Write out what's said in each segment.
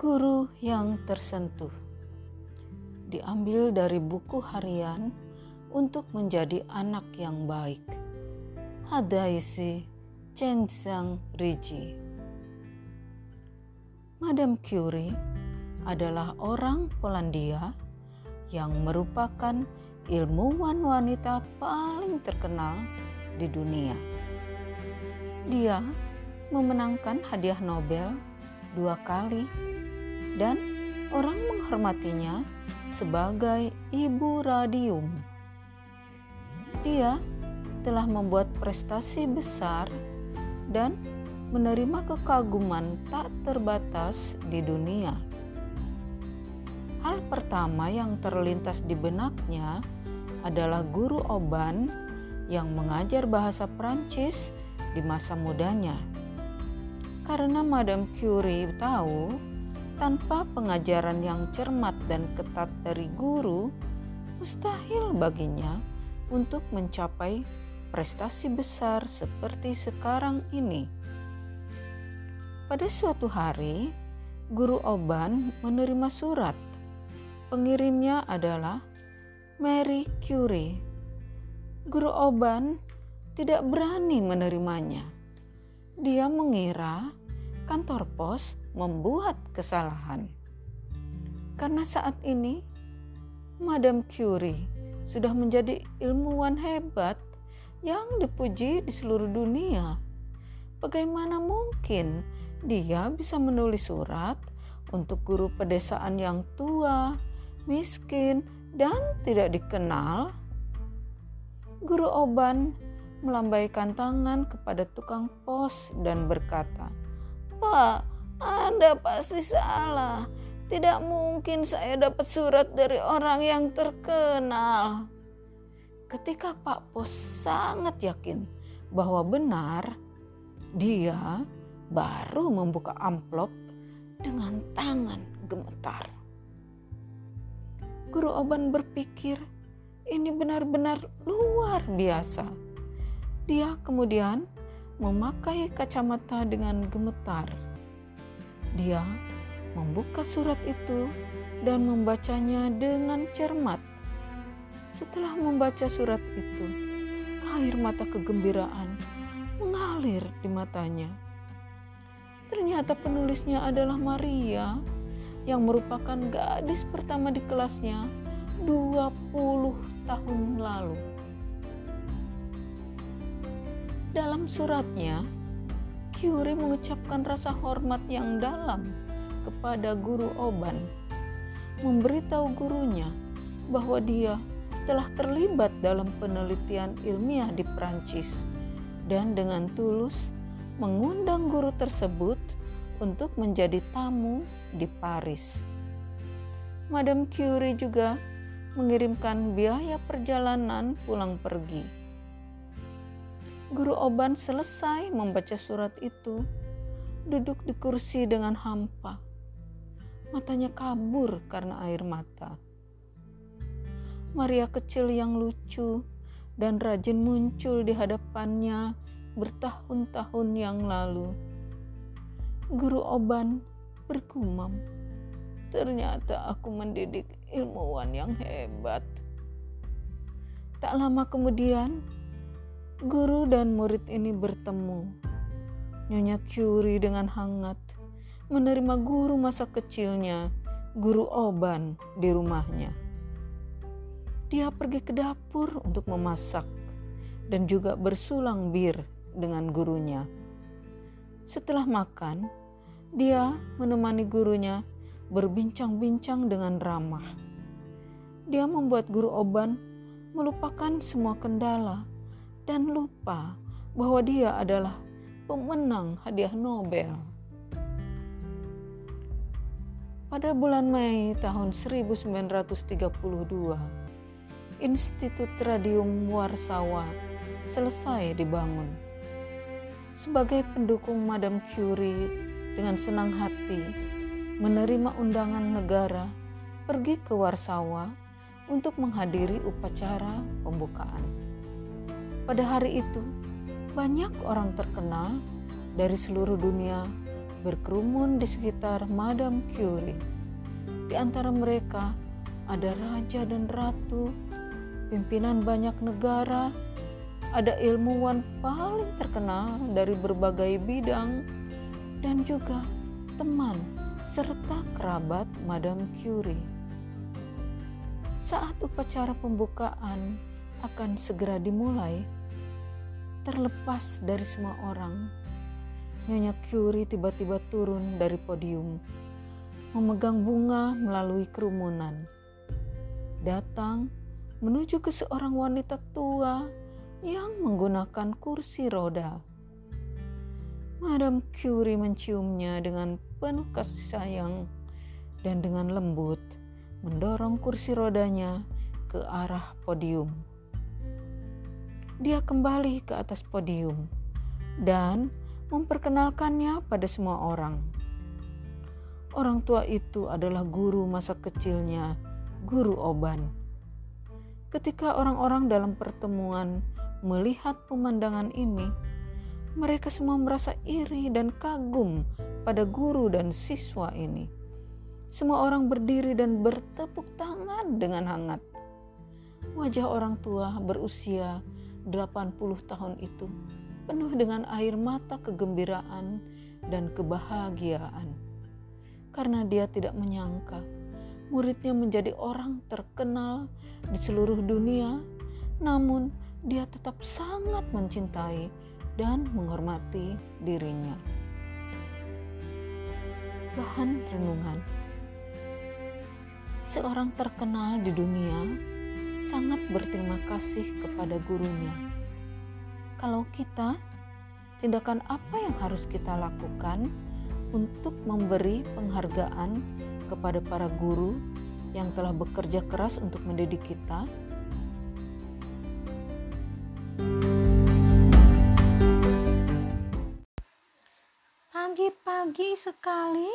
Guru yang tersentuh diambil dari buku harian untuk menjadi anak yang baik. Hadaisi Chenzang Riji. Madame Curie adalah orang Polandia yang merupakan ilmuwan wanita paling terkenal di dunia. Dia memenangkan hadiah Nobel dua kali dan orang menghormatinya sebagai ibu radium. Dia telah membuat prestasi besar dan menerima kekaguman tak terbatas di dunia. Hal pertama yang terlintas di benaknya adalah guru Oban yang mengajar bahasa Prancis di masa mudanya. Karena Madame Curie tahu tanpa pengajaran yang cermat dan ketat dari guru, mustahil baginya untuk mencapai prestasi besar seperti sekarang ini. Pada suatu hari, guru Oban menerima surat. Pengirimnya adalah Mary Curie. Guru Oban tidak berani menerimanya. Dia mengira kantor pos membuat kesalahan. Karena saat ini Madame Curie sudah menjadi ilmuwan hebat yang dipuji di seluruh dunia. Bagaimana mungkin dia bisa menulis surat untuk guru pedesaan yang tua, miskin, dan tidak dikenal? Guru Oban melambaikan tangan kepada tukang pos dan berkata, "Pak, Anda pasti salah. Tidak mungkin saya dapat surat dari orang yang terkenal." Ketika Pak Pos sangat yakin bahwa benar, dia baru membuka amplop dengan tangan gemetar. Guru Oban berpikir, ini benar-benar luar biasa. Dia kemudian memakai kacamata dengan gemetar. Dia membuka surat itu dan membacanya dengan cermat. Setelah membaca surat itu, air mata kegembiraan mengalir di matanya. Ternyata penulisnya adalah Maria yang merupakan gadis pertama di kelasnya 20 tahun lalu. Dalam suratnya, Curie mengucapkan rasa hormat yang dalam kepada guru Oban, memberitahu gurunya bahwa dia telah terlibat dalam penelitian ilmiah di Prancis dan dengan tulus mengundang guru tersebut untuk menjadi tamu di Paris. Madame Curie juga mengirimkan biaya perjalanan pulang pergi. Guru Oban selesai membaca surat itu, duduk di kursi dengan hampa. Matanya kabur karena air mata. Maria kecil yang lucu dan rajin muncul di hadapannya bertahun-tahun yang lalu. Guru Oban bergumam, "Ternyata aku mendidik ilmuwan yang hebat." Tak lama kemudian, guru dan murid ini bertemu. Nyonya Curie dengan hangat menerima guru masa kecilnya, guru Oban, di rumahnya. Dia pergi ke dapur untuk memasak dan juga bersulang bir dengan gurunya. Setelah makan, dia menemani gurunya berbincang-bincang dengan ramah. Dia membuat guru Oban melupakan semua kendala dan lupa bahwa dia adalah pemenang hadiah Nobel. Pada bulan Mei tahun 1932, Institut Radium Warsawa selesai dibangun. Sebagai pendukung Madame Curie dengan senang hati menerima undangan negara pergi ke Warsawa untuk menghadiri upacara pembukaan. Pada hari itu, banyak orang terkenal dari seluruh dunia berkerumun di sekitar Madame Curie. Di antara mereka ada raja dan ratu, pimpinan banyak negara, ada ilmuwan paling terkenal dari berbagai bidang, dan juga teman serta kerabat Madame Curie. Saat upacara pembukaan akan segera dimulai, terlepas dari semua orang, Nyonya Curie tiba-tiba turun dari podium, memegang bunga melalui kerumunan. Datang menuju ke seorang wanita tua yang menggunakan kursi roda. Madame Curie menciumnya dengan penuh kasih sayang dan dengan lembut mendorong kursi rodanya ke arah podium. Dia kembali ke atas podium dan memperkenalkannya pada semua orang. Orang tua itu adalah guru masa kecilnya, Guru Oban. Ketika orang-orang dalam pertemuan melihat pemandangan ini, mereka semua merasa iri dan kagum pada guru dan siswa ini. Semua orang berdiri dan bertepuk tangan dengan hangat. Wajah orang tua berusia 80 tahun itu penuh dengan air mata kegembiraan dan kebahagiaan. Karena dia tidak menyangka muridnya menjadi orang terkenal di seluruh dunia, namun dia tetap sangat mencintai dan menghormati dirinya. Bahan renungan Seorang terkenal di dunia sangat berterima kasih kepada gurunya kalau kita, tindakan apa yang harus kita lakukan untuk memberi penghargaan kepada para guru yang telah bekerja keras untuk mendidik kita? Pagi-pagi sekali,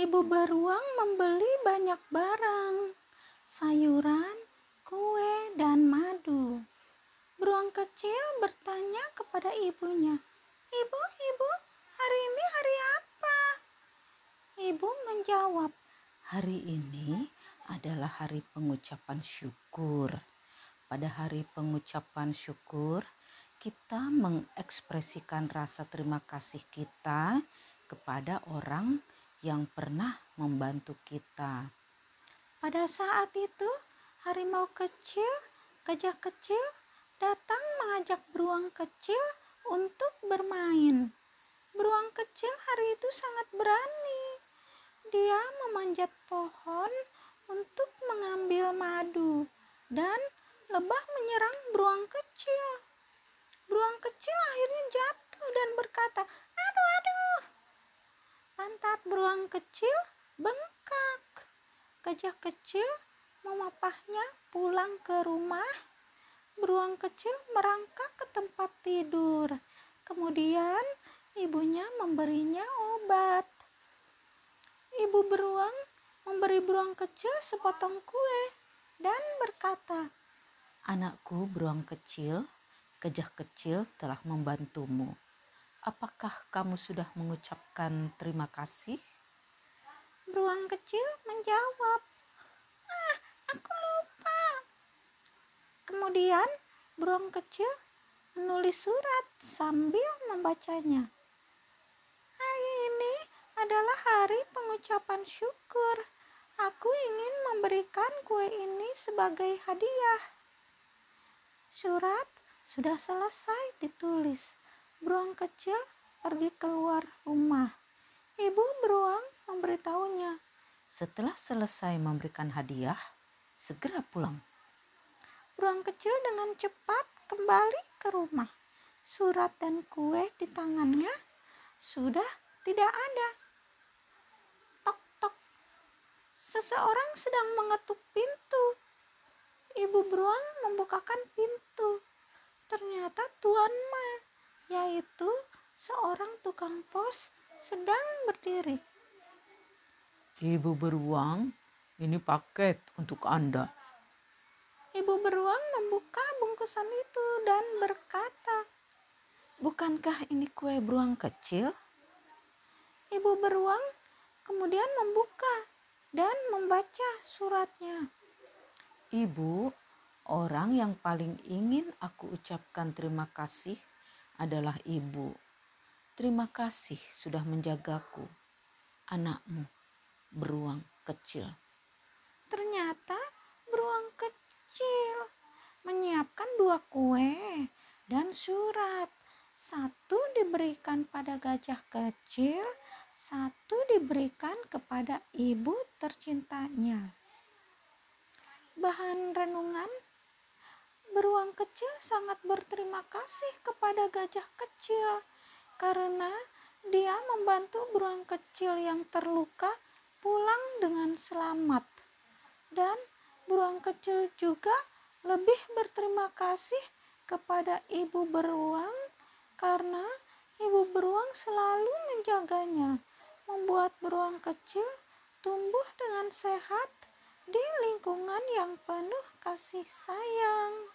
ibu beruang membeli banyak barang, sayuran, kue, dan madu. Beruang kecil bertanya kepada ibunya, Ibu, ibu, hari ini hari apa? Ibu menjawab, hari ini adalah hari pengucapan syukur. Pada hari pengucapan syukur, kita mengekspresikan rasa terima kasih kita kepada orang yang pernah membantu kita. Pada saat itu, harimau kecil, gajah kecil, datang mengajak beruang kecil untuk bermain. Beruang kecil hari itu sangat berani. Dia memanjat pohon untuk mengambil madu dan lebah menyerang beruang kecil. Beruang kecil akhirnya jatuh dan berkata, "Aduh, aduh." Pantat beruang kecil bengkak. Gajah kecil memapahnya pulang ke rumah beruang kecil merangkak ke tempat tidur. Kemudian ibunya memberinya obat. Ibu beruang memberi beruang kecil sepotong kue dan berkata, Anakku beruang kecil, gajah kecil telah membantumu. Apakah kamu sudah mengucapkan terima kasih? Beruang kecil menjawab, aku lupa. Kemudian beruang kecil menulis surat sambil membacanya. Hari ini adalah hari pengucapan syukur. Aku ingin memberikan kue ini sebagai hadiah. Surat sudah selesai ditulis. Beruang kecil pergi keluar rumah. Ibu beruang memberitahunya. Setelah selesai memberikan hadiah, segera pulang. Beruang kecil dengan cepat kembali ke rumah. Surat dan kue di tangannya sudah tidak ada. Tok tok. Seseorang sedang mengetuk pintu. Ibu beruang membukakan pintu. Ternyata Tuan Ma, yaitu seorang tukang pos sedang berdiri. Ibu beruang, ini paket untuk Anda. Ibu beruang membuka bungkusan itu dan berkata, Bukankah ini kue beruang kecil? Ibu beruang kemudian membuka dan membaca suratnya. Ibu, orang yang paling ingin aku ucapkan terima kasih adalah ibu. Terima kasih sudah menjagaku, anakmu, beruang kecil. Ternyata beruang kecil menyiapkan dua kue dan surat. Satu diberikan pada gajah kecil, satu diberikan kepada ibu tercintanya. Bahan renungan Beruang kecil sangat berterima kasih kepada gajah kecil karena dia membantu beruang kecil yang terluka pulang dengan selamat. Dan beruang kecil juga lebih berterima kasih kepada ibu beruang karena ibu beruang selalu menjaganya, membuat beruang kecil tumbuh dengan sehat di lingkungan yang penuh kasih sayang.